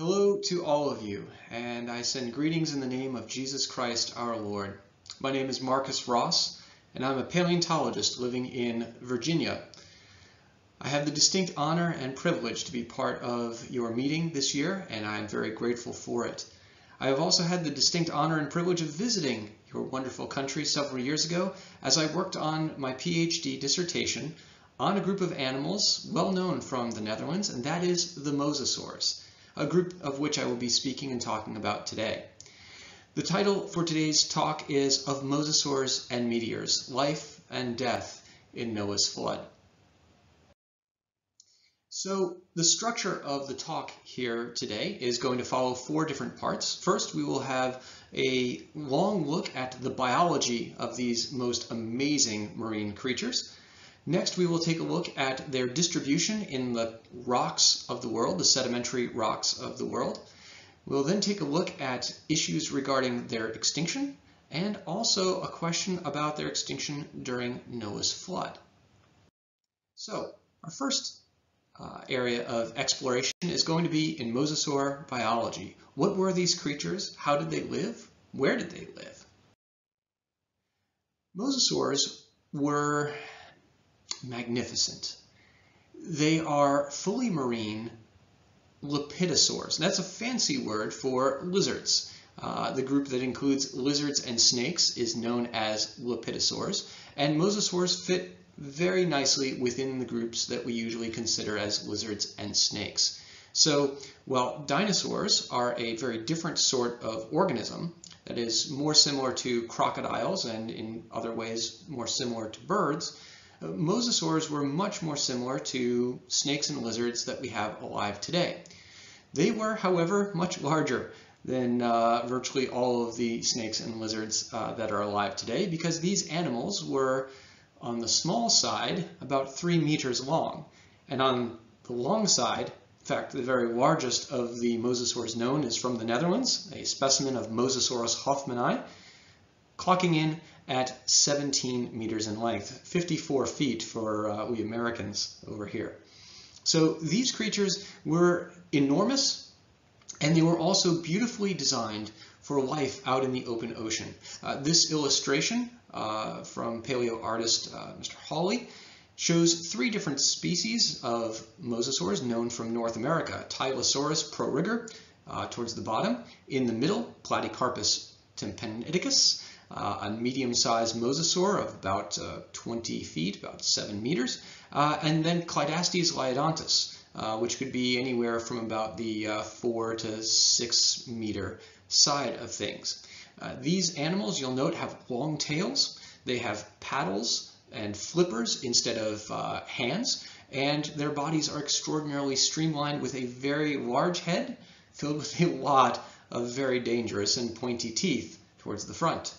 Hello to all of you, and I send greetings in the name of Jesus Christ our Lord. My name is Marcus Ross, and I'm a paleontologist living in Virginia. I have the distinct honor and privilege to be part of your meeting this year, and I am very grateful for it. I have also had the distinct honor and privilege of visiting your wonderful country several years ago as I worked on my PhD dissertation on a group of animals well known from the Netherlands, and that is the mosasaurs a group of which I will be speaking and talking about today. The title for today's talk is Of Mosasaurs and Meteors, Life and Death in Noah's Flood. So the structure of the talk here today is going to follow four different parts. First, we will have a long look at the biology of these most amazing marine creatures. Next, we will take a look at their distribution in the rocks of the world, the sedimentary rocks of the world. We'll then take a look at issues regarding their extinction and also a question about their extinction during Noah's flood. So our first uh, area of exploration is going to be in mosasaur biology. What were these creatures? How did they live? Where did they live? Mosasaurs were magnificent. They are fully marine lepidosaurs. That's a fancy word for lizards. Uh, the group that includes lizards and snakes is known as lepidosaurs, and mosasaurs fit very nicely within the groups that we usually consider as lizards and snakes. So while dinosaurs are a very different sort of organism that is more similar to crocodiles and in other ways more similar to birds, mosasaurs were much more similar to snakes and lizards that we have alive today. They were, however, much larger than uh, virtually all of the snakes and lizards uh, that are alive today because these animals were on the small side about three meters long and on the long side in fact, the very largest of the mosasaurs known is from the Netherlands, a specimen of Mosasaurus hoffmanni, clocking in at 17 meters in length, 54 feet for uh, we Americans over here. So these creatures were enormous and they were also beautifully designed for life out in the open ocean. Uh, this illustration uh, from paleo artist uh, Mr. Hawley shows three different species of mosasaurs known from North America. Tylosaurus proriger uh, towards the bottom. In the middle, Platecarpus tympaniticus, uh, a medium-sized mosasaur of about uh, 20 feet, about 7 meters, uh, and then Clidastes liodontus, uh, which could be anywhere from about the uh, 4 to 6 meter side of things. These animals, you'll note, have long tails. They have paddles and flippers instead of hands, and their bodies are extraordinarily streamlined with a very large head filled with a lot of very dangerous and pointy teeth towards the front.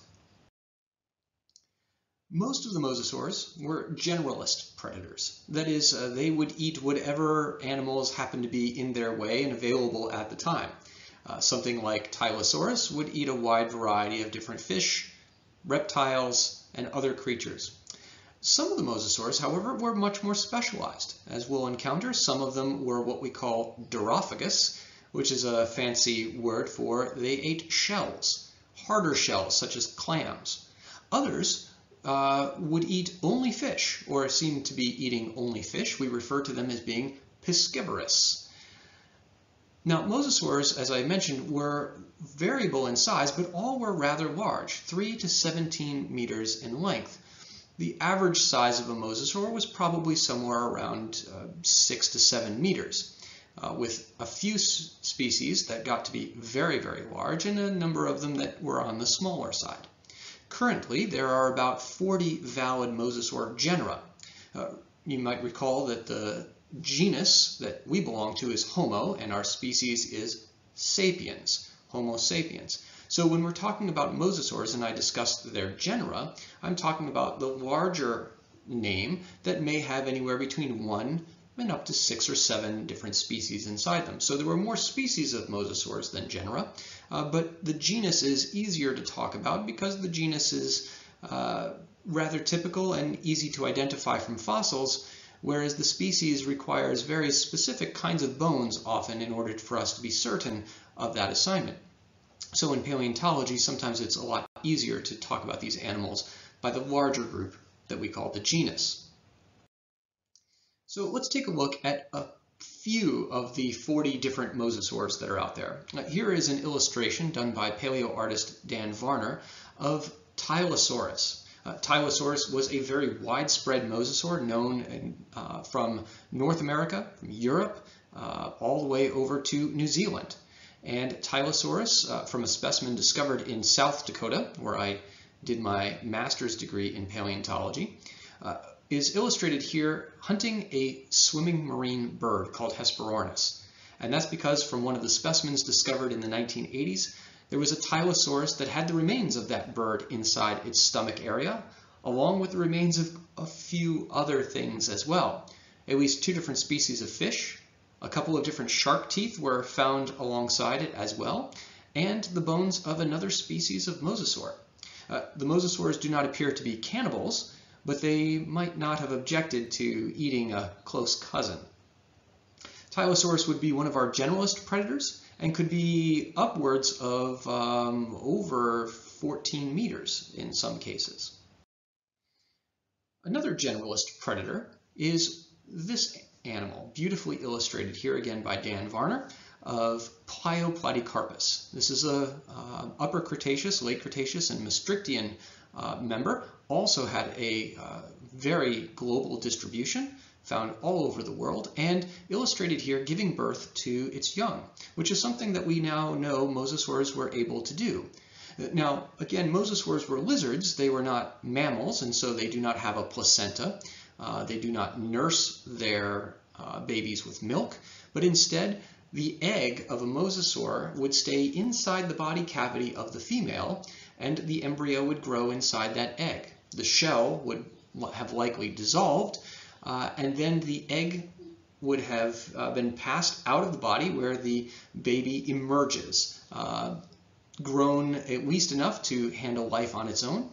Most of the mosasaurs were generalist predators. That is, uh, they would eat whatever animals happened to be in their way and available at the time. Uh, something like Tylosaurus would eat a wide variety of different fish, reptiles, and other creatures. Some of the mosasaurs, however, were much more specialized. As we'll encounter, some of them were what we call durophagous, which is a fancy word for they ate shells, harder shells such as clams. Others uh, would eat only fish, or seem to be eating only fish. We refer to them as being piscivorous. Now, mosasaurs, as I mentioned, were variable in size, but all were rather large, 3 to 17 meters in length. The average size of a mosasaur was probably somewhere around uh, 6 to 7 meters, uh, with a few species that got to be very, very large and a number of them that were on the smaller side. Currently, there are about 40 valid mosasaur genera. Uh, you might recall that the genus that we belong to is Homo, and our species is sapiens, Homo sapiens. So when we're talking about mosasaurs and I discussed their genera, I'm talking about the larger name that may have anywhere between one and up to six or seven different species inside them. So there were more species of mosasaurs than genera, uh, but the genus is easier to talk about because the genus is uh, rather typical and easy to identify from fossils, whereas the species requires very specific kinds of bones often in order for us to be certain of that assignment. So in paleontology, sometimes it's a lot easier to talk about these animals by the larger group that we call the genus. So let's take a look at a few of the 40 different mosasaurs that are out there. Here is an illustration done by paleo artist Dan Varner of Tylosaurus. Uh, Tylosaurus was a very widespread mosasaur known in, uh, from North America, from Europe, uh, all the way over to New Zealand. And Tylosaurus, uh, from a specimen discovered in South Dakota, where I did my master's degree in paleontology, uh, is illustrated here hunting a swimming marine bird called Hesperornis. And that's because from one of the specimens discovered in the 1980s, there was a Tylosaurus that had the remains of that bird inside its stomach area, along with the remains of a few other things as well. At least two different species of fish, a couple of different shark teeth were found alongside it as well, and the bones of another species of mosasaur. Uh, the mosasaurs do not appear to be cannibals, but they might not have objected to eating a close cousin. Tylosaurus would be one of our generalist predators and could be upwards of um, over 14 meters in some cases. Another generalist predator is this animal, beautifully illustrated here again by Dan Varner, of Plioplatecarpus. This is a uh, upper Cretaceous, late Cretaceous, and Maastrichtian uh, member, also had a uh, very global distribution, found all over the world, and illustrated here giving birth to its young, which is something that we now know mosasaurs were able to do. Now, again, mosasaurs were lizards. They were not mammals, and so they do not have a placenta. Uh, they do not nurse their uh, babies with milk, but instead, the egg of a mosasaur would stay inside the body cavity of the female, and the embryo would grow inside that egg. The shell would have likely dissolved, uh, and then the egg would have uh, been passed out of the body where the baby emerges, uh, grown at least enough to handle life on its own.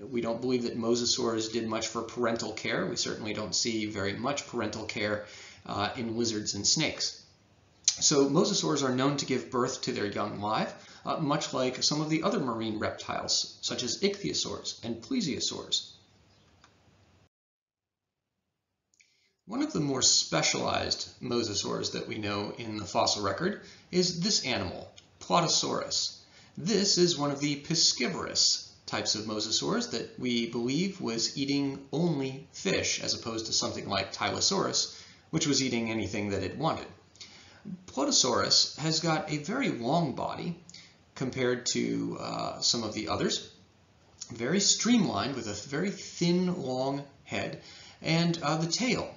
We don't believe that mosasaurs did much for parental care. We certainly don't see very much parental care uh, in lizards and snakes. So mosasaurs are known to give birth to their young live, uh, much like some of the other marine reptiles, such as ichthyosaurs and plesiosaurs. One of the more specialized mosasaurs that we know in the fossil record is this animal, Plotosaurus. This is one of the piscivorous types of mosasaurs that we believe was eating only fish as opposed to something like Tylosaurus, which was eating anything that it wanted. Plotosaurus has got a very long body compared to uh, some of the others. Very streamlined with a very thin, long head and uh, the tail.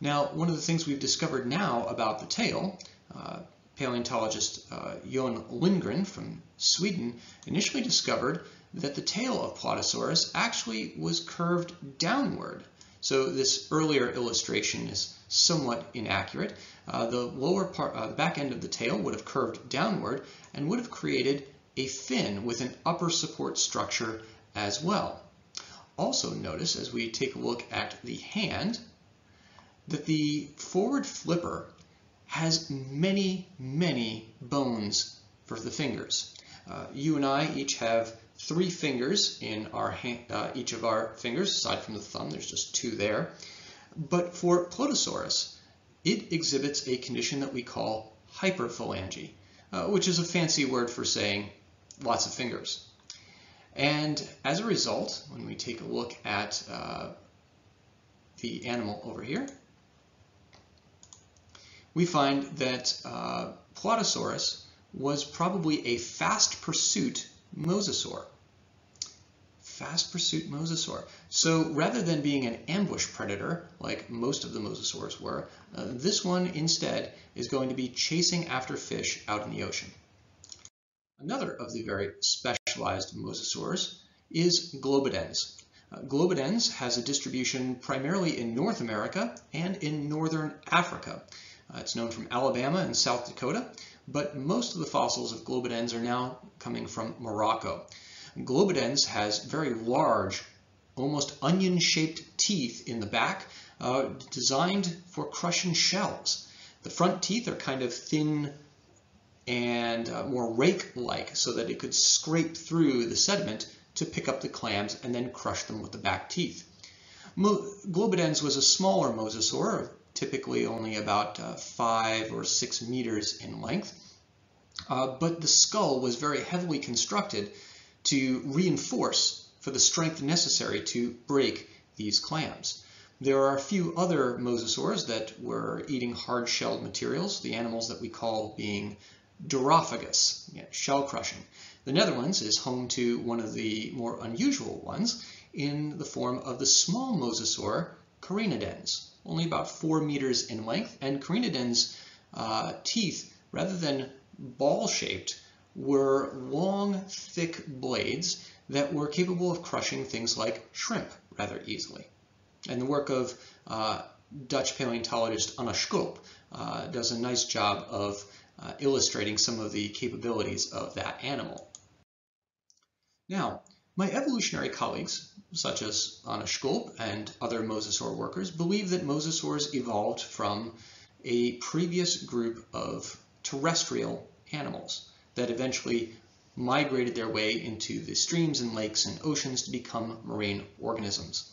Now, one of the things we've discovered now about the tail, uh, paleontologist uh, Johan Lindgren from Sweden initially discovered that the tail of Plotosaurus actually was curved downward. So this earlier illustration is somewhat inaccurate. Uh, the lower part, uh, the back end of the tail would have curved downward and would have created a fin with an upper support structure as well. Also notice as we take a look at the hand that the forward flipper has many, many bones for the fingers. Uh, you and I each have three fingers in our hand, uh, each of our fingers, aside from the thumb, there's just two there. But for Plotosaurus, it exhibits a condition that we call hyperphalangy, uh, which is a fancy word for saying lots of fingers. And as a result, when we take a look at uh, the animal over here, we find that uh, Plotosaurus was probably a fast pursuit mosasaur fast pursuit mosasaur. So rather than being an ambush predator, like most of the mosasaurs were, uh, this one instead is going to be chasing after fish out in the ocean. Another of the very specialized mosasaurs is Globidens. Uh, Globidens has a distribution primarily in North America and in northern Africa. Uh, it's known from Alabama and South Dakota, but most of the fossils of Globidens are now coming from Morocco. Globidens has very large, almost onion-shaped teeth in the back uh, designed for crushing shells. The front teeth are kind of thin and uh, more rake-like so that it could scrape through the sediment to pick up the clams and then crush them with the back teeth. Mo Globidens was a smaller mosasaur, typically only about uh, five or six meters in length, uh, but the skull was very heavily constructed to reinforce for the strength necessary to break these clams. There are a few other mosasaurs that were eating hard-shelled materials, the animals that we call being durophagous, shell crushing. The Netherlands is home to one of the more unusual ones in the form of the small mosasaur Carinodens, only about four meters in length, and Carinodens' uh, teeth, rather than ball-shaped, were long, thick blades that were capable of crushing things like shrimp rather easily. And the work of uh, Dutch paleontologist Anne Schulp uh, does a nice job of uh, illustrating some of the capabilities of that animal. Now, my evolutionary colleagues, such as Anne Schulp and other mosasaur workers, believe that mosasaurs evolved from a previous group of terrestrial animals that eventually migrated their way into the streams and lakes and oceans to become marine organisms.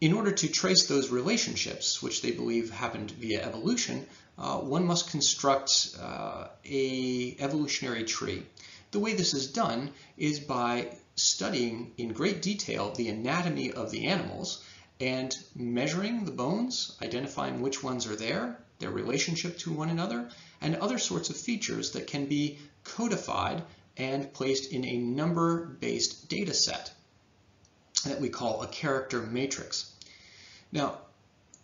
In order to trace those relationships, which they believe happened via evolution, uh, one must construct uh, a evolutionary tree. The way this is done is by studying in great detail the anatomy of the animals and measuring the bones, identifying which ones are there, their relationship to one another, and other sorts of features that can be codified and placed in a number-based data set that we call a character matrix. Now,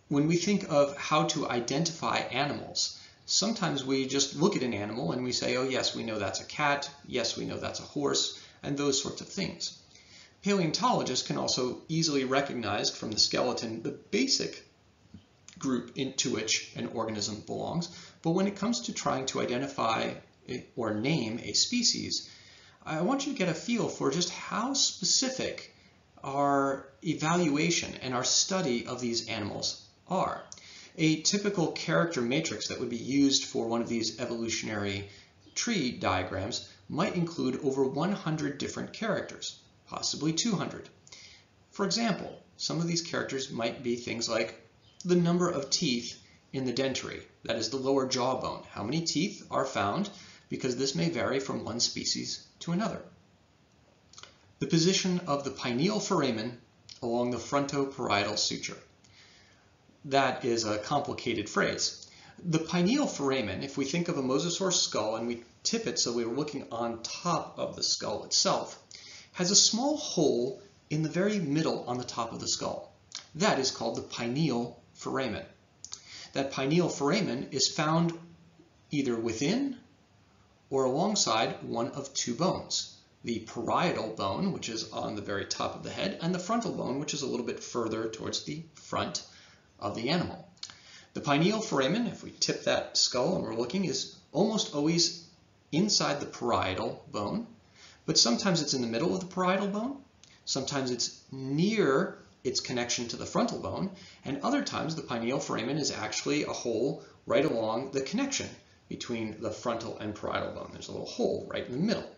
when we think of how to identify animals, sometimes we just look at an animal and we say, oh yes, we know that's a cat, yes, we know that's a horse, and those sorts of things. Paleontologists can also easily recognize from the skeleton the basic group into which an organism belongs, but when it comes to trying to identify or name a species, I want you to get a feel for just how specific our evaluation and our study of these animals are. A typical character matrix that would be used for one of these evolutionary tree diagrams might include over 100 different characters, possibly 200. For example, some of these characters might be things like the number of teeth in the dentary, that is the lower jawbone. How many teeth are found because this may vary from one species to another. The position of the pineal foramen along the frontoparietal suture. That is a complicated phrase. The pineal foramen, if we think of a mosasaur skull and we tip it so we are looking on top of the skull itself, has a small hole in the very middle on the top of the skull. That is called the pineal foramen. That pineal foramen is found either within or alongside one of two bones. The parietal bone, which is on the very top of the head, and the frontal bone, which is a little bit further towards the front of the animal. The pineal foramen, if we tip that skull and we're looking, is almost always inside the parietal bone, but sometimes it's in the middle of the parietal bone, sometimes it's near its connection to the frontal bone, and other times the pineal foramen is actually a hole right along the connection between the frontal and parietal bone. There's a little hole right in the middle.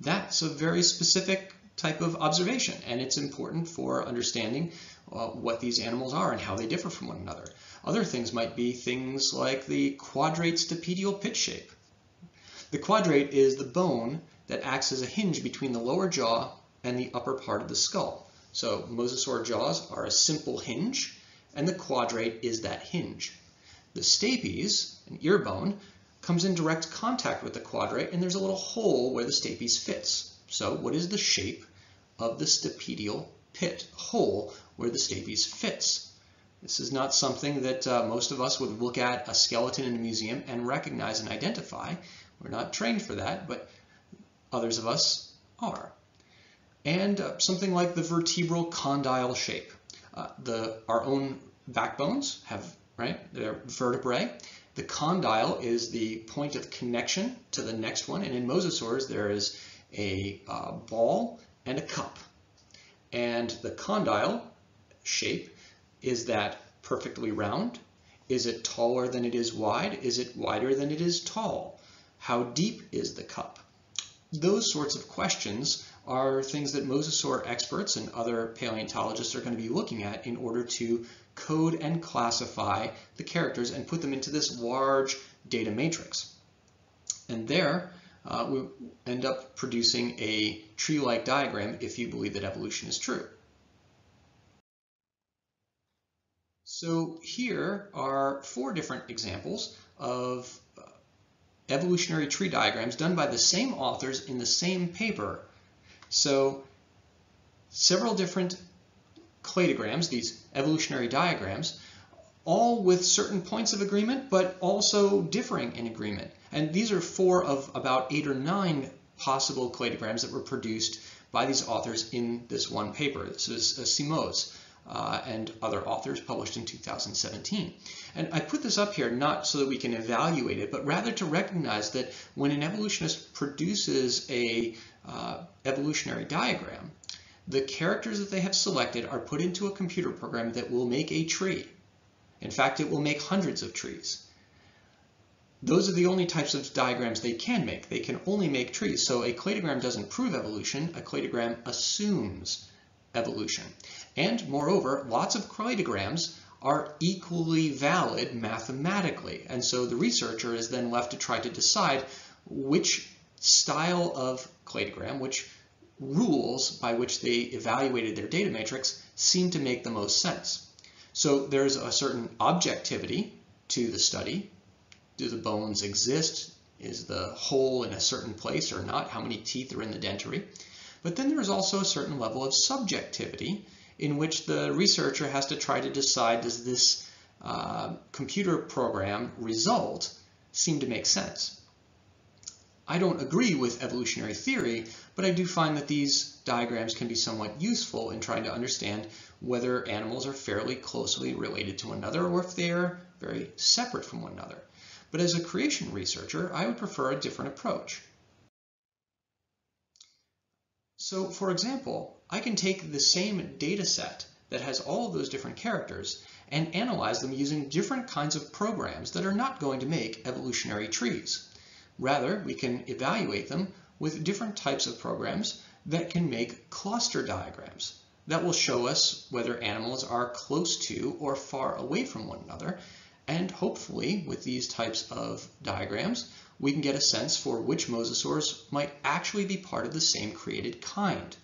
That's a very specific type of observation, and it's important for understanding uh, what these animals are and how they differ from one another. Other things might be things like the quadrate stapedial pit shape. The quadrate is the bone that acts as a hinge between the lower jaw and the upper part of the skull. So mosasaur jaws are a simple hinge, and the quadrate is that hinge. The stapes, an ear bone, comes in direct contact with the quadrate and there's a little hole where the stapes fits. So what is the shape of the stapedial pit, hole where the stapes fits? This is not something that uh, most of us would look at a skeleton in a museum and recognize and identify. We're not trained for that, but others of us are. And uh, something like the vertebral condyle shape. Uh, the, our own backbones have right? They're vertebrae. The condyle is the point of connection to the next one, and in mosasaurs there is a uh, ball and a cup. And the condyle shape? Is that perfectly round? Is it taller than it is wide? Is it wider than it is tall? How deep is the cup? Those sorts of questions are things that mosasaur experts and other paleontologists are going to be looking at in order to code and classify the characters and put them into this large data matrix. And there uh, we end up producing a tree-like diagram if you believe that evolution is true. So here are four different examples of uh, evolutionary tree diagrams done by the same authors in the same paper. So several different cladograms, these evolutionary diagrams, all with certain points of agreement, but also differing in agreement. And these are four of about eight or nine possible cladograms that were produced by these authors in this one paper. This is uh, Simoes uh, and other authors published in 2017. And I put this up here not so that we can evaluate it, but rather to recognize that when an evolutionist produces a uh, evolutionary diagram, the characters that they have selected are put into a computer program that will make a tree. In fact, it will make hundreds of trees. Those are the only types of diagrams they can make. They can only make trees. So a cladogram doesn't prove evolution. A cladogram assumes evolution. And moreover, lots of cladograms are equally valid mathematically. And so the researcher is then left to try to decide which style of cladogram, which rules by which they evaluated their data matrix seem to make the most sense. So there's a certain objectivity to the study. Do the bones exist? Is the hole in a certain place or not? How many teeth are in the dentary? But then there is also a certain level of subjectivity in which the researcher has to try to decide does this uh, computer program result seem to make sense? I don't agree with evolutionary theory, but I do find that these diagrams can be somewhat useful in trying to understand whether animals are fairly closely related to one another or if they are very separate from one another. But as a creation researcher, I would prefer a different approach. So for example, I can take the same data set that has all of those different characters and analyze them using different kinds of programs that are not going to make evolutionary trees. Rather, we can evaluate them with different types of programs that can make cluster diagrams that will show us whether animals are close to or far away from one another. And hopefully, with these types of diagrams, we can get a sense for which mosasaurs might actually be part of the same created kind.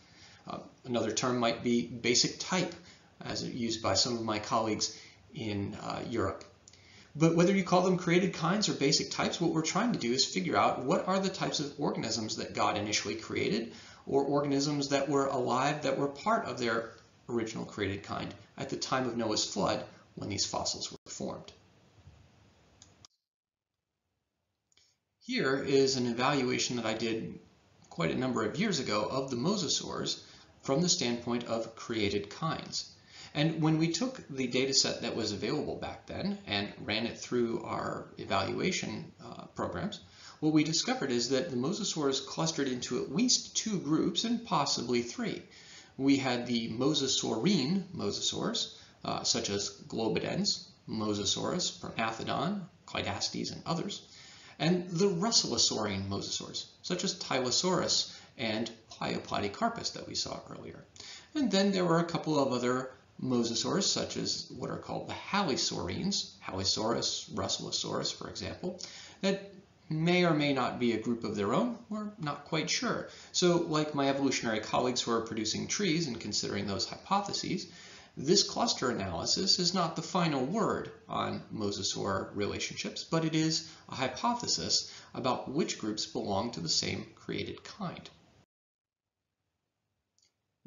Uh, another term might be basic type, as used by some of my colleagues in uh, Europe. But whether you call them created kinds or basic types, what we're trying to do is figure out what are the types of organisms that God initially created, or organisms that were alive that were part of their original created kind at the time of Noah's flood when these fossils were formed. Here is an evaluation that I did quite a number of years ago of the mosasaurs from the standpoint of created kinds. And when we took the data set that was available back then and ran it through our evaluation uh, programs, what we discovered is that the mosasaurs clustered into at least two groups and possibly three. We had the mosasaurine mosasaurs, uh, such as Globidens, Mosasaurus, Prognathodon, Clidastes, and others and the Russellosaurine mosasaurs, such as Tylosaurus and Plioplatecarpus that we saw earlier. And then there were a couple of other mosasaurs, such as what are called the Halisaurines, Halisaurus, Russellosaurus, for example, that may or may not be a group of their own. We're not quite sure. So like my evolutionary colleagues who are producing trees and considering those hypotheses, this cluster analysis is not the final word on mosasaur relationships, but it is a hypothesis about which groups belong to the same created kind.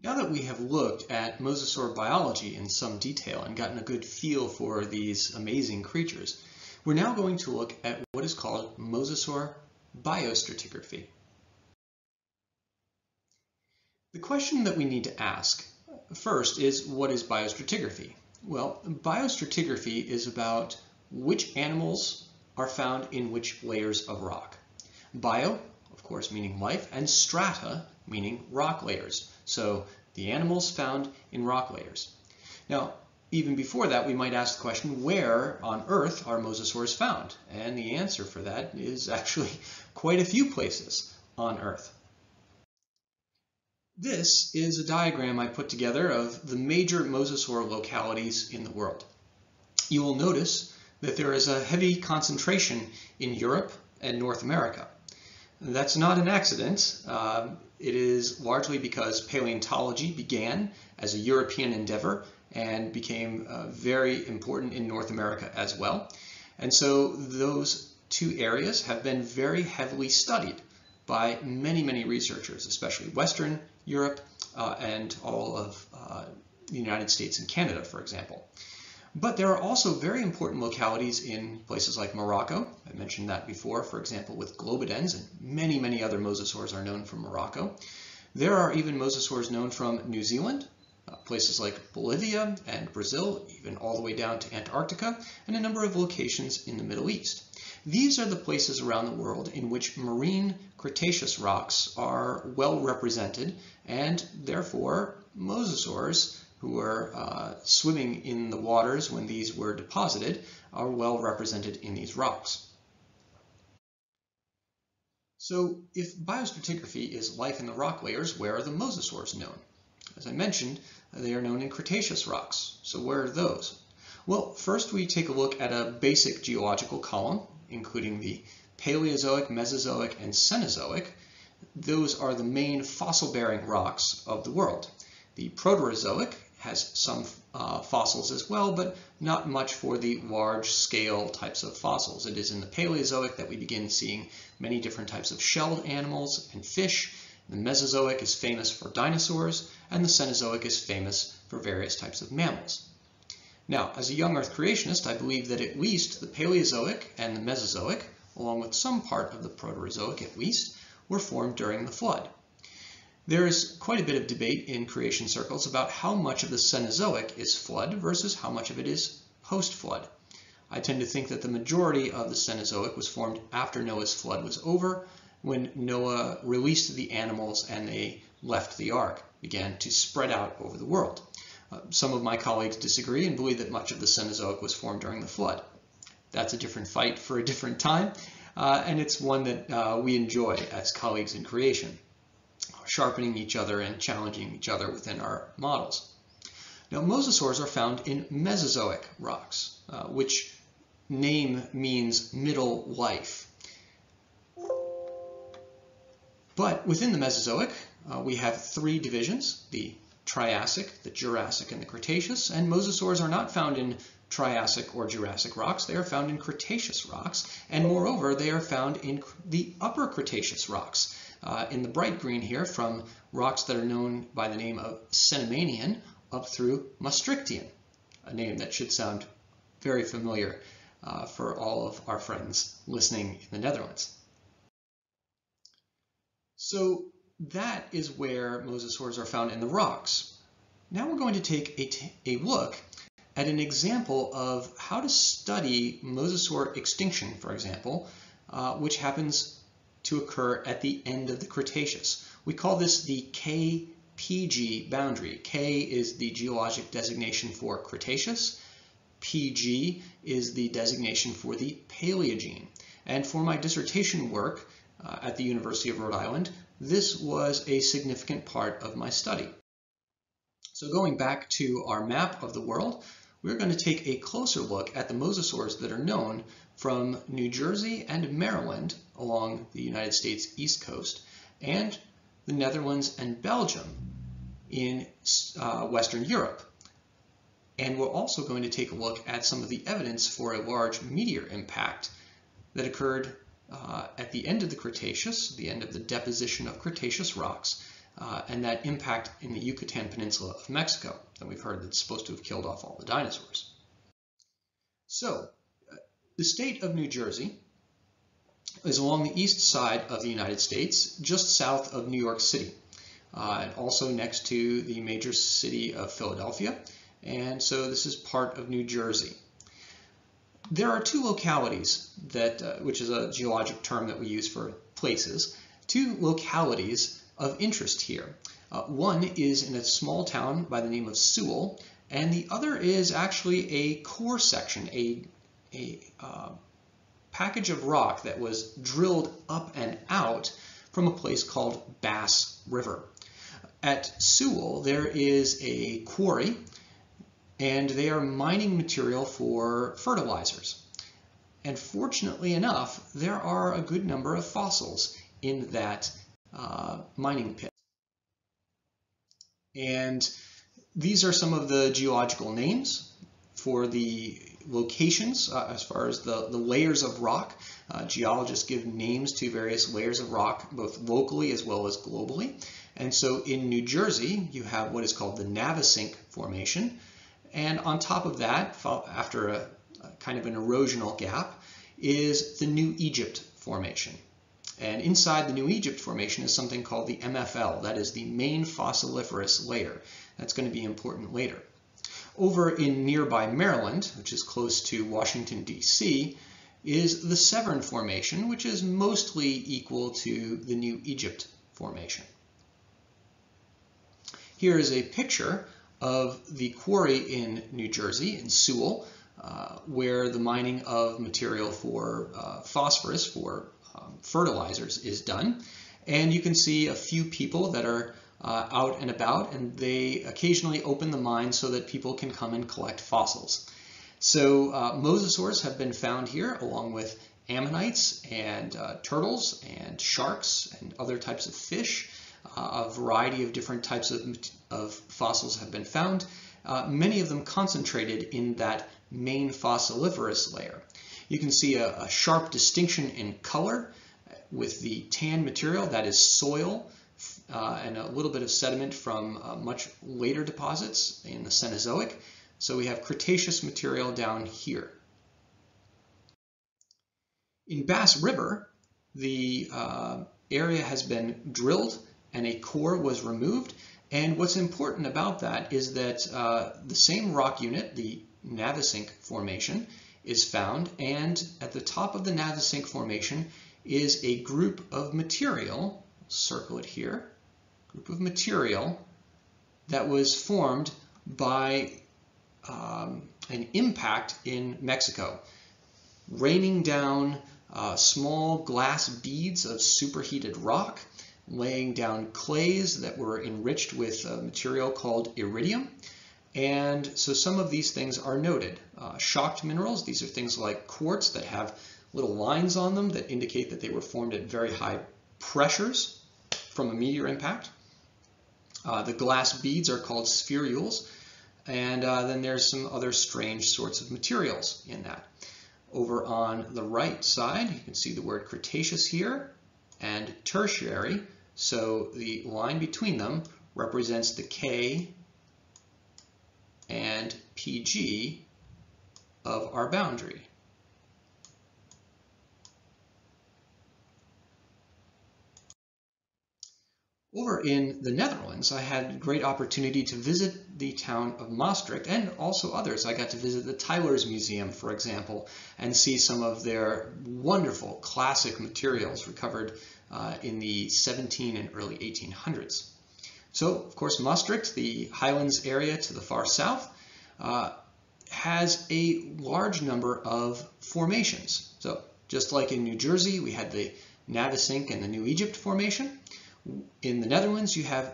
Now that we have looked at mosasaur biology in some detail and gotten a good feel for these amazing creatures, we're now going to look at what is called mosasaur biostratigraphy. The question that we need to ask First is what is biostratigraphy? Well, biostratigraphy is about which animals are found in which layers of rock. Bio, of course, meaning life, and strata, meaning rock layers. So the animals found in rock layers. Now, even before that, we might ask the question, where on Earth are mosasaurs found? And the answer for that is actually quite a few places on Earth. This is a diagram I put together of the major mosasaur localities in the world. You will notice that there is a heavy concentration in Europe and North America. That's not an accident. Uh, it is largely because paleontology began as a European endeavor and became uh, very important in North America as well. And so those two areas have been very heavily studied by many, many researchers, especially Western Europe uh, and all of uh, the United States and Canada, for example. But there are also very important localities in places like Morocco. I mentioned that before, for example, with globidens, and many, many other mosasaurs are known from Morocco. There are even mosasaurs known from New Zealand, uh, places like Bolivia and Brazil, even all the way down to Antarctica, and a number of locations in the Middle East. These are the places around the world in which marine Cretaceous rocks are well represented, and therefore mosasaurs who were uh, swimming in the waters when these were deposited are well represented in these rocks. So if biostratigraphy is life in the rock layers, where are the mosasaurs known? As I mentioned, they are known in Cretaceous rocks. So where are those? Well, first we take a look at a basic geological column, including the Paleozoic, Mesozoic, and Cenozoic. Those are the main fossil-bearing rocks of the world. The Proterozoic has some uh, fossils as well, but not much for the large-scale types of fossils. It is in the Paleozoic that we begin seeing many different types of shelled animals and fish. The Mesozoic is famous for dinosaurs, and the Cenozoic is famous for various types of mammals. Now, as a young Earth creationist, I believe that at least the Paleozoic and the Mesozoic, along with some part of the Proterozoic at least, were formed during the flood. There is quite a bit of debate in creation circles about how much of the Cenozoic is flood versus how much of it is post-flood. I tend to think that the majority of the Cenozoic was formed after Noah's flood was over, when Noah released the animals and they left the ark, began to spread out over the world. Uh, some of my colleagues disagree and believe that much of the Cenozoic was formed during the flood. That's a different fight for a different time, uh, and it's one that uh, we enjoy as colleagues in creation sharpening each other and challenging each other within our models. Now, mosasaurs are found in Mesozoic rocks, uh, which name means middle life. But within the Mesozoic, uh, we have three divisions, the Triassic, the Jurassic, and the Cretaceous, and mosasaurs are not found in Triassic or Jurassic rocks. They are found in Cretaceous rocks, and moreover, they are found in the Upper Cretaceous rocks, uh, in the bright green here from rocks that are known by the name of Cenomanian up through Maastrichtian, a name that should sound very familiar uh, for all of our friends listening in the Netherlands. So that is where mosasaurs are found in the rocks. Now we're going to take a, a look at an example of how to study mosasaur extinction, for example, uh, which happens to occur at the end of the Cretaceous. We call this the KPG boundary. K is the geologic designation for Cretaceous. PG is the designation for the Paleogene. And for my dissertation work uh, at the University of Rhode Island, this was a significant part of my study. So going back to our map of the world, we're going to take a closer look at the mosasaurs that are known from New Jersey and Maryland along the United States East Coast and the Netherlands and Belgium in uh, Western Europe. And we're also going to take a look at some of the evidence for a large meteor impact that occurred uh, at the end of the Cretaceous, the end of the deposition of Cretaceous rocks, uh, and that impact in the Yucatan Peninsula of Mexico that we've heard that's supposed to have killed off all the dinosaurs. So, uh, the state of New Jersey is along the east side of the United States, just south of New York City, uh, and also next to the major city of Philadelphia, and so this is part of New Jersey. There are two localities that, uh, which is a geologic term that we use for places, two localities of interest here. Uh, one is in a small town by the name of Sewell, and the other is actually a core section, a, a uh, package of rock that was drilled up and out from a place called Bass River. At Sewell, there is a quarry, and they are mining material for fertilizers. And fortunately enough, there are a good number of fossils in that uh, mining pit. And these are some of the geological names for the locations uh, as far as the, the layers of rock. Uh, geologists give names to various layers of rock, both locally as well as globally. And so in New Jersey, you have what is called the Navesink Formation. And on top of that, after a, a kind of an erosional gap, is the New Egypt Formation. And inside the New Egypt Formation is something called the MFL, that is the main fossiliferous layer. That's going to be important later. Over in nearby Maryland, which is close to Washington, D.C., is the Severn Formation, which is mostly equal to the New Egypt Formation. Here is a picture of the quarry in New Jersey, in Sewell, uh, where the mining of material for uh, phosphorus, for um, fertilizers, is done. And you can see a few people that are uh, out and about, and they occasionally open the mine so that people can come and collect fossils. So uh, mosasaurs have been found here along with ammonites and uh, turtles and sharks and other types of fish. Uh, a variety of different types of, of fossils have been found, uh, many of them concentrated in that main fossiliferous layer. You can see a, a sharp distinction in color with the tan material, that is soil, uh, and a little bit of sediment from uh, much later deposits in the Cenozoic. So we have Cretaceous material down here. In Bass River, the uh, area has been drilled and a core was removed. And what's important about that is that uh, the same rock unit, the Navesink Formation, is found. And at the top of the Navesink Formation is a group of material, circle it here, group of material that was formed by um, an impact in Mexico, raining down uh, small glass beads of superheated rock, laying down clays that were enriched with a material called iridium. And so some of these things are noted. Uh, shocked minerals, these are things like quartz that have little lines on them that indicate that they were formed at very high pressures from a meteor impact. Uh, the glass beads are called spherules, and uh, then there's some other strange sorts of materials in that. Over on the right side, you can see the word Cretaceous here and tertiary. So the line between them represents the K and PG of our boundary. Over in the Netherlands, I had great opportunity to visit the town of Maastricht and also others. I got to visit the Teylers Museum, for example, and see some of their wonderful classic materials recovered uh, in the 17 and early 1800s. So, of course, Maastricht, the highlands area to the far south, uh, has a large number of formations. So, just like in New Jersey, we had the Navesink and the New Egypt formation. In the Netherlands, you have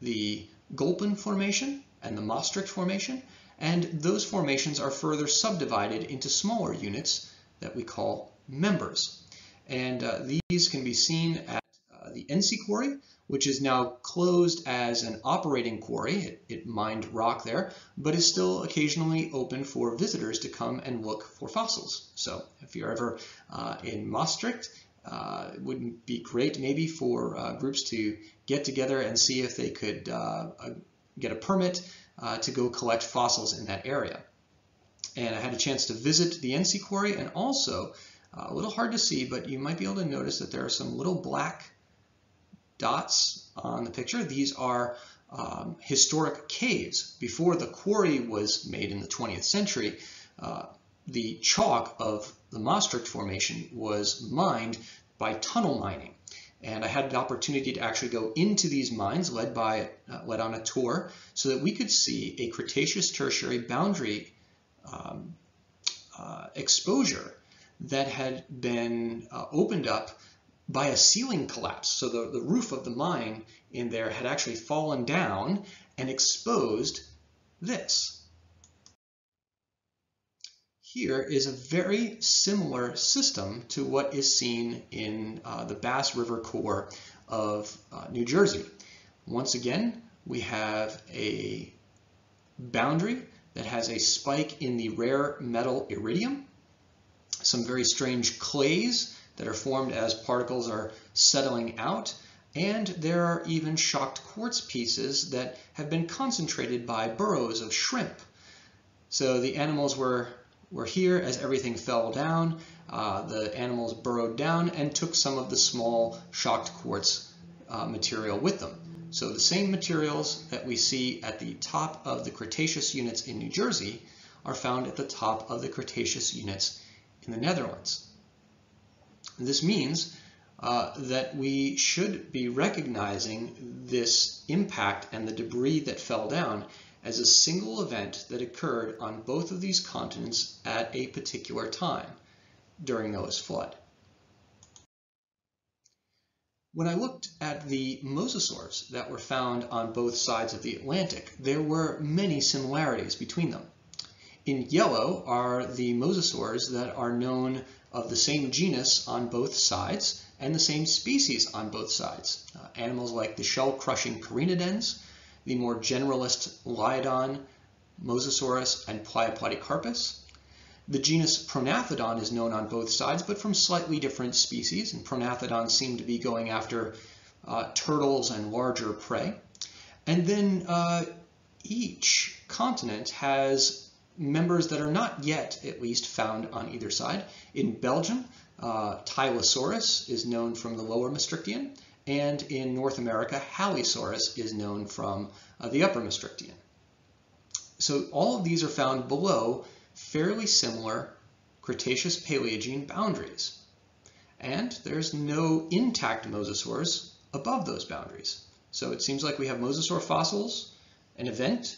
the Gulpen Formation and the Maastricht Formation, and those formations are further subdivided into smaller units that we call members. And uh, these can be seen the ENCI Quarry, which is now closed as an operating quarry. It, it, mined rock there, but is still occasionally open for visitors to come and look for fossils. So if you're ever uh, in Maastricht uh, it wouldn't be great maybe for uh, groups to get together and see if they could uh, uh get a permit uh, to go collect fossils in that area. And I had a chance to visit the ENCI Quarry and also, a little hard to see, but you might be able to notice that there are some little black dots on the picture. These are um, historic caves. Before the quarry was made in the 20th century, the chalk of the Maastricht Formation was mined by tunnel mining. And I had an opportunity to actually go into these mines led by uh, led on a tour so that we could see a Cretaceous tertiary boundary um, uh, exposure that had been uh, opened up by a ceiling collapse. So the, the roof of the mine in there had actually fallen down and exposed this. Here is a very similar system to what is seen in uh, the Bass River core of uh, New Jersey. Once again, we have a boundary that has a spike in the rare metal iridium, some very strange clays that are formed as particles are settling out, and there are even shocked quartz pieces that have been concentrated by burrows of shrimp. So the animals were, were here as everything fell down. Uh, the animals burrowed down and took some of the small shocked quartz uh, material with them. So the same materials that we see at the top of the Cretaceous units in New Jersey are found at the top of the Cretaceous units in the Netherlands. This means uh, that we should be recognizing this impact and the debris that fell down as a single event that occurred on both of these continents at a particular time during Noah's flood. When I looked at the mosasaurs that were found on both sides of the Atlantic, there were many similarities between them. In yellow are the mosasaurs that are known of the same genus on both sides, and the same species on both sides. Uh, animals like the shell-crushing Carinodens, the more generalist Leiodon, Mosasaurus, and Plioplatecarpus. The genus Prognathodon is known on both sides, but from slightly different species, and Prognathodons seem to be going after uh, turtles and larger prey. And then uh, each continent has members that are not yet, at least, found on either side. In Belgium, uh, Tylosaurus is known from the lower Maastrichtian, and in North America, Halisaurus is known from uh, the upper Maastrichtian. So all of these are found below fairly similar Cretaceous-Paleogene boundaries. And there's no intact mosasaurs above those boundaries. So it seems like we have mosasaur fossils, an event,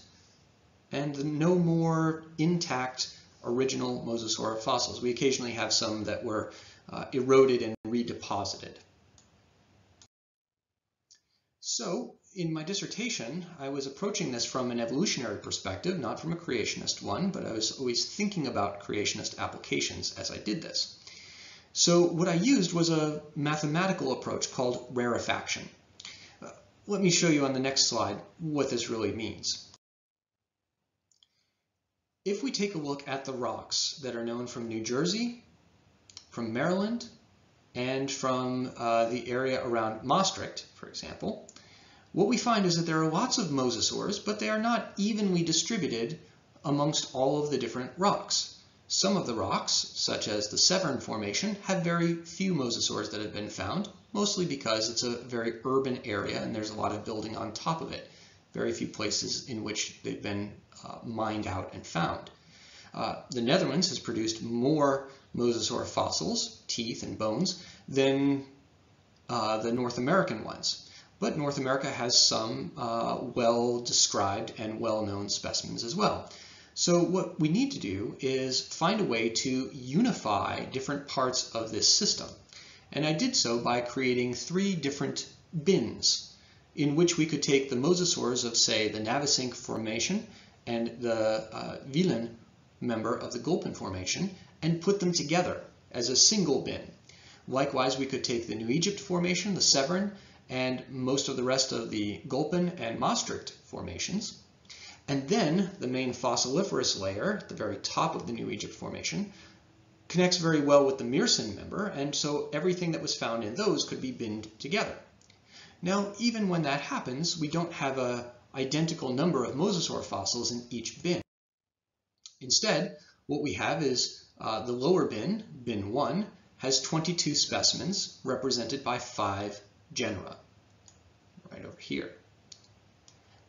and no more intact original mosasaur fossils. We occasionally have some that were uh, eroded and redeposited. So in my dissertation, I was approaching this from an evolutionary perspective, not from a creationist one, but I was always thinking about creationist applications as I did this. So what I used was a mathematical approach called rarefaction. Uh, let me show you on the next slide what this really means. If we take a look at the rocks that are known from New Jersey from Maryland and from uh, the area around Maastricht, for example, what we find is that there are lots of mosasaurs, but they are not evenly distributed amongst all of the different rocks. Some of the rocks, such as the Severn Formation, have very few mosasaurs that have been found, mostly because it's a very urban area and there's a lot of building on top of it. Very few places in which they've been uh, mined out and found. Uh, the Netherlands has produced more mosasaur fossils, teeth and bones, than uh, the North American ones. But North America has some uh, well-described and well-known specimens as well. So what we need to do is find a way to unify different parts of this system. And I did so by creating three different bins in which we could take the mosasaurs of, say, the Navesink Formation and the uh, member of the Gulpen Formation and put them together as a single bin. Likewise, we could take the New Egypt Formation, the Severn, and most of the rest of the Gulpen and Maastricht formations. And then the main fossiliferous layer, the very top of the New Egypt Formation, connects very well with the Meerssen member, and so everything that was found in those could be binned together. Now, even when that happens, we don't have a identical number of mosasaur fossils in each bin. Instead, what we have is uh, the lower bin, bin 1, has 22 specimens represented by five genera, right over here.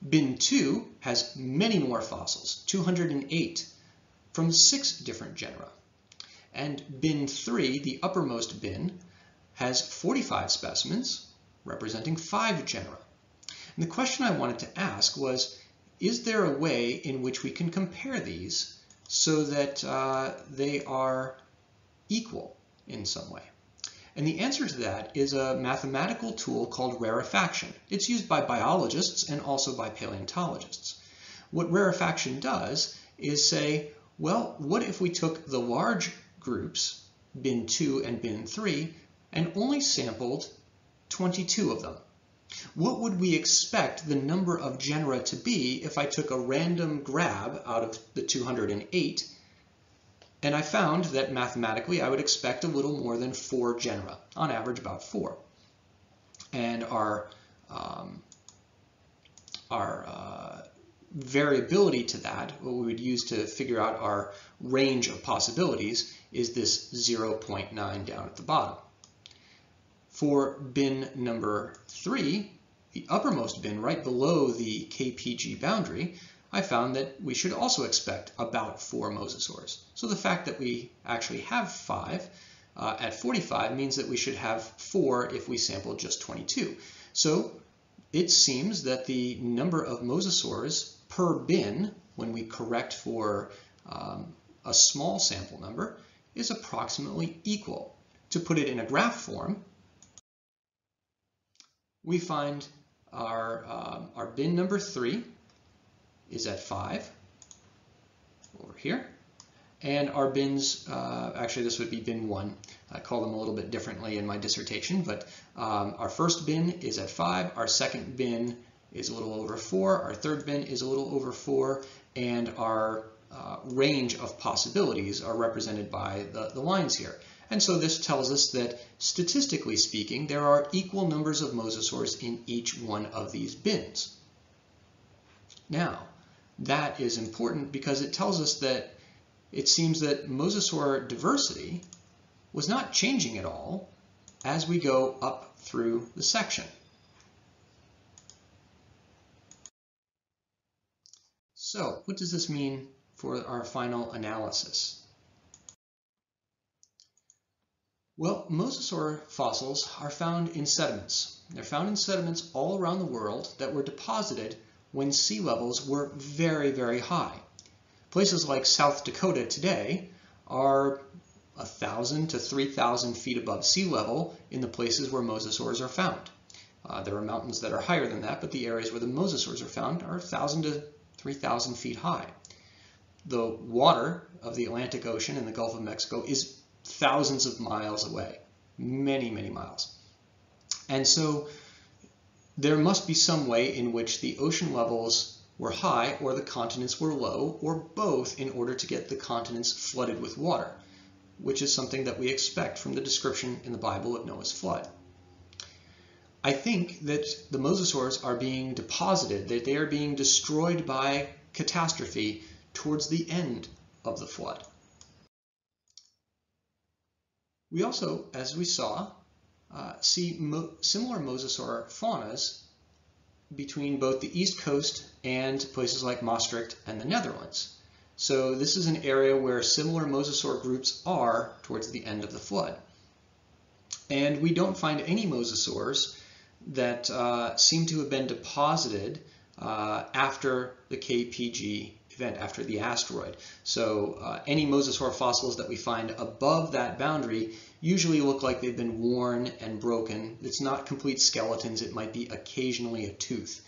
Bin 2 has many more fossils, 208, from six different genera. And bin 3, the uppermost bin, has 45 specimens representing five genera. And the question I wanted to ask was, is there a way in which we can compare these so that uh, they are equal in some way? And the answer to that is a mathematical tool called rarefaction. It's used by biologists and also by paleontologists. What rarefaction does is say, well, what if we took the large groups, bin 2 and bin 3, and only sampled 22 of them? What would we expect the number of genera to be if I took a random grab out of the 208 and I found that mathematically I would expect a little more than four genera, on average about four. And our, um, our uh, variability to that, what we would use to figure out our range of possibilities, is this 0.9 down at the bottom. For bin number three, the uppermost bin right below the KPG boundary, I found that we should also expect about four mosasaurs. So the fact that we actually have five uh, at 45 means that we should have four if we sampled just 22. So it seems that the number of mosasaurs per bin, when we correct for um, a small sample number, is approximately equal. To put it in a graph form, we find our, um, our bin number three is at 5 over here. And our bins, uh, actually this would be bin 1. I call them a little bit differently in my dissertation, but um, our first bin is at 5, our second bin is a little over 4, our third bin is a little over 4, and our uh, range of possibilities are represented by the, the lines here. And so this tells us that statistically speaking, there are equal numbers of mosasaurs in each one of these bins. Now, that is important because it tells us that it seems that mosasaur diversity was not changing at all as we go up through the section. So what does this mean for our final analysis? Well, mosasaur fossils are found in sediments. They're found in sediments all around the world that were deposited when sea levels were very, very high. Places like South Dakota today are 1,000 to 3,000 feet above sea level in the places where mosasaurs are found. Uh, there are mountains that are higher than that, but the areas where the mosasaurs are found are 1,000 to 3,000 feet high. The water of the Atlantic Ocean and the Gulf of Mexico is thousands of miles away, many, many miles. And so there must be some way in which the ocean levels were high or the continents were low or both in order to get the continents flooded with water, which is something that we expect from the description in the Bible of Noah's flood. I think that the mosasaurs are being deposited, that they are being destroyed by catastrophe towards the end of the flood. We also, as we saw, uh, see mo similar mosasaur faunas between both the east coast and places like Maastricht and the Netherlands. So this is an area where similar mosasaur groups are towards the end of the flood. And we don't find any mosasaurs that uh, seem to have been deposited uh, after the KPG event, after the asteroid. So uh, any mosasaur fossils that we find above that boundary usually look like they've been worn and broken. It's not complete skeletons, it might be occasionally a tooth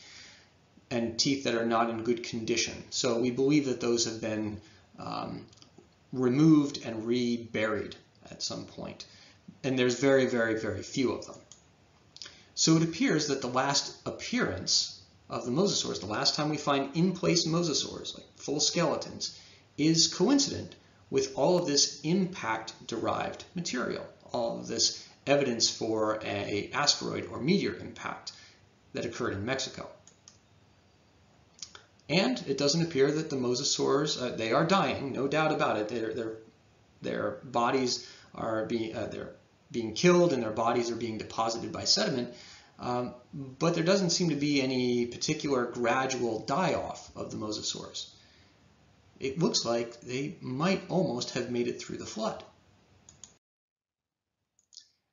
and teeth that are not in good condition. So we believe that those have been um, removed and reburied at some point. And there's very, very, very few of them. So it appears that the last appearance of the mosasaurs, the last time we find in-place mosasaurs, like full skeletons, is coincident with all of this impact-derived material, all of this evidence for a asteroid or meteor impact that occurred in Mexico. And it doesn't appear that the mosasaurs, uh, they are dying, no doubt about it. Their, their, their bodies are being, uh, they're being killed and their bodies are being deposited by sediment. Um, but there doesn't seem to be any particular gradual die-off of the mosasaurs it looks like they might almost have made it through the flood.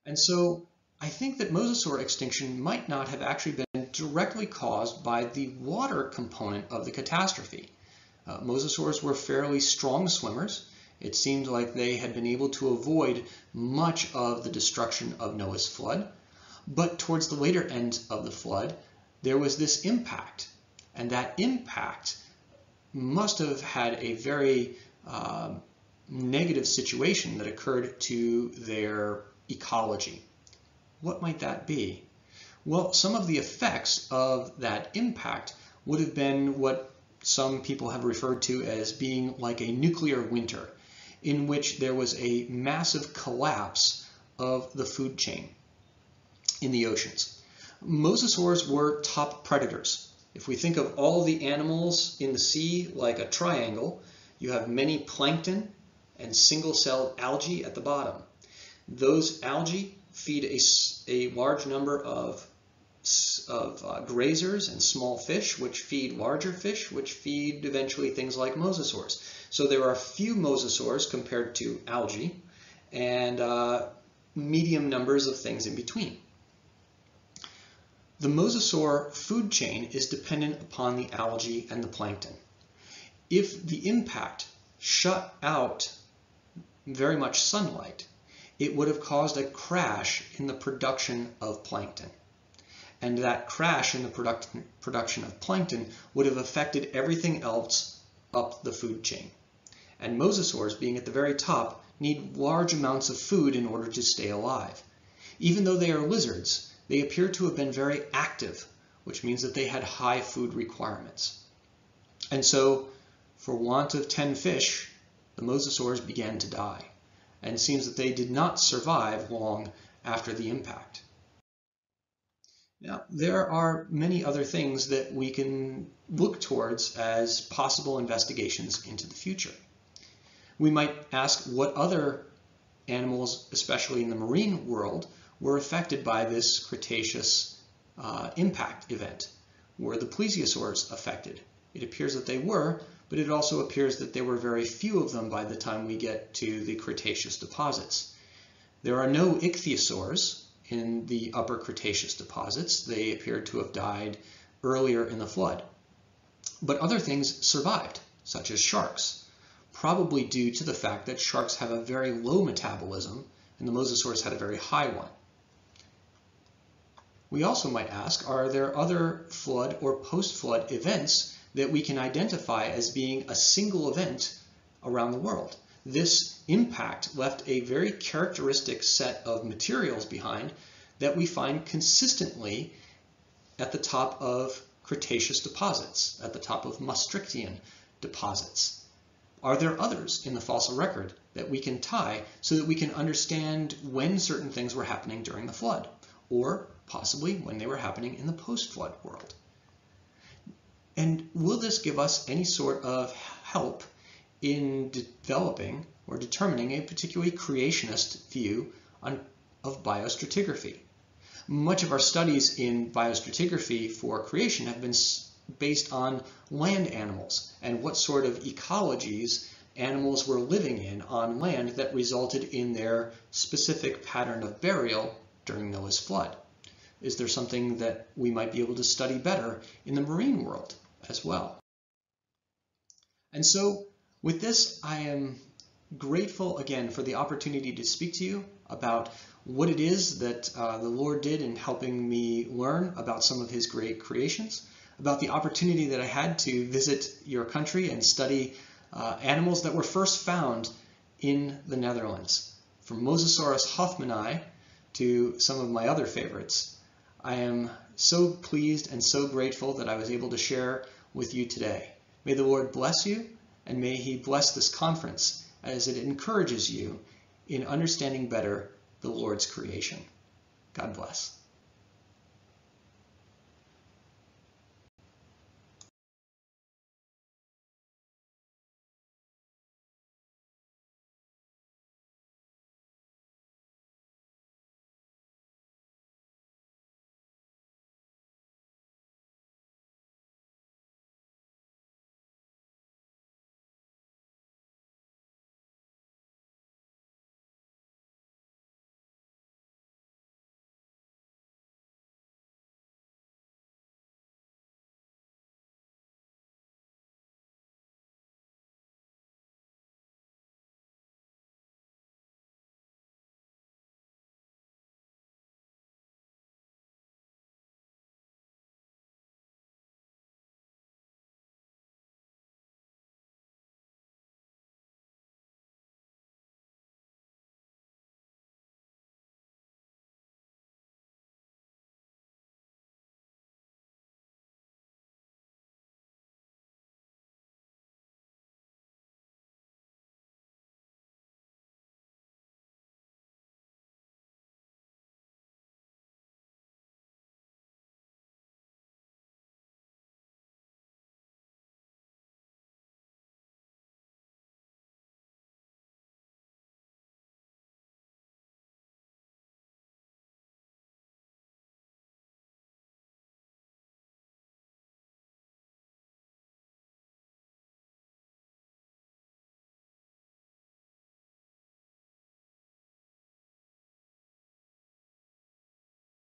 And so I think that mosasaur extinction might not have actually been directly caused by the water component of the catastrophe. Uh, mosasaurs were fairly strong swimmers. It seemed like they had been able to avoid much of the destruction of Noah's flood. But towards the later end of the flood, there was this impact. And that impact must have had a very uh, negative situation that occurred to their ecology. What might that be? Well, some of the effects of that impact would have been what some people have referred to as being like a nuclear winter, in which there was a massive collapse of the food chain in the oceans. Mosasaurs were top predators. If we think of all the animals in the sea like a triangle, you have many plankton and single-celled algae at the bottom. Those algae feed a, a large number of, of uh, grazers and small fish, which feed larger fish, which feed eventually things like mosasaurs. So there are few mosasaurs compared to algae, and uh, medium numbers of things in between. The mosasaur food chain is dependent upon the algae and the plankton. If the impact shut out very much sunlight, it would have caused a crash in the production of plankton. And that crash in the product, production of plankton would have affected everything else up the food chain. And mosasaurs, being at the very top, need large amounts of food in order to stay alive. Even though they are lizards, they appear to have been very active, which means that they had high food requirements. And so, for want of 10 fish, the mosasaurs began to die, and it seems that they did not survive long after the impact. Now, there are many other things that we can look towards as possible investigations into the future. We might ask what other animals, especially in the marine world, were affected by this Cretaceous uh, impact event. Were the plesiosaurs affected? It appears that they were, but it also appears that there were very few of them by the time we get to the Cretaceous deposits. There are no ichthyosaurs in the upper Cretaceous deposits. They appear to have died earlier in the flood. But other things survived, such as sharks, probably due to the fact that sharks have a very low metabolism and the mosasaurs had a very high one. We also might ask, are there other flood or post-flood events that we can identify as being a single event around the world? This impact left a very characteristic set of materials behind that we find consistently at the top of Cretaceous deposits, at the top of Maastrichtian deposits. Are there others in the fossil record that we can tie so that we can understand when certain things were happening during the flood? Or possibly when they were happening in the post-flood world. And will this give us any sort of help in developing or determining a particularly creationist view on, of biostratigraphy? Much of our studies in biostratigraphy for creation have been based on land animals and what sort of ecologies animals were living in on land that resulted in their specific pattern of burial during Noah's flood. Is there something that we might be able to study better in the marine world as well? And so with this, I am grateful again for the opportunity to speak to you about what it is that uh, the Lord did in helping me learn about some of his great creations, about the opportunity that I had to visit your country and study uh, animals that were first found in the Netherlands, from Mosasaurus hoffmanni to some of my other favorites. I am so pleased and so grateful that I was able to share with you today. May the Lord bless you and may he bless this conference as it encourages you in understanding better the Lord's creation. God bless.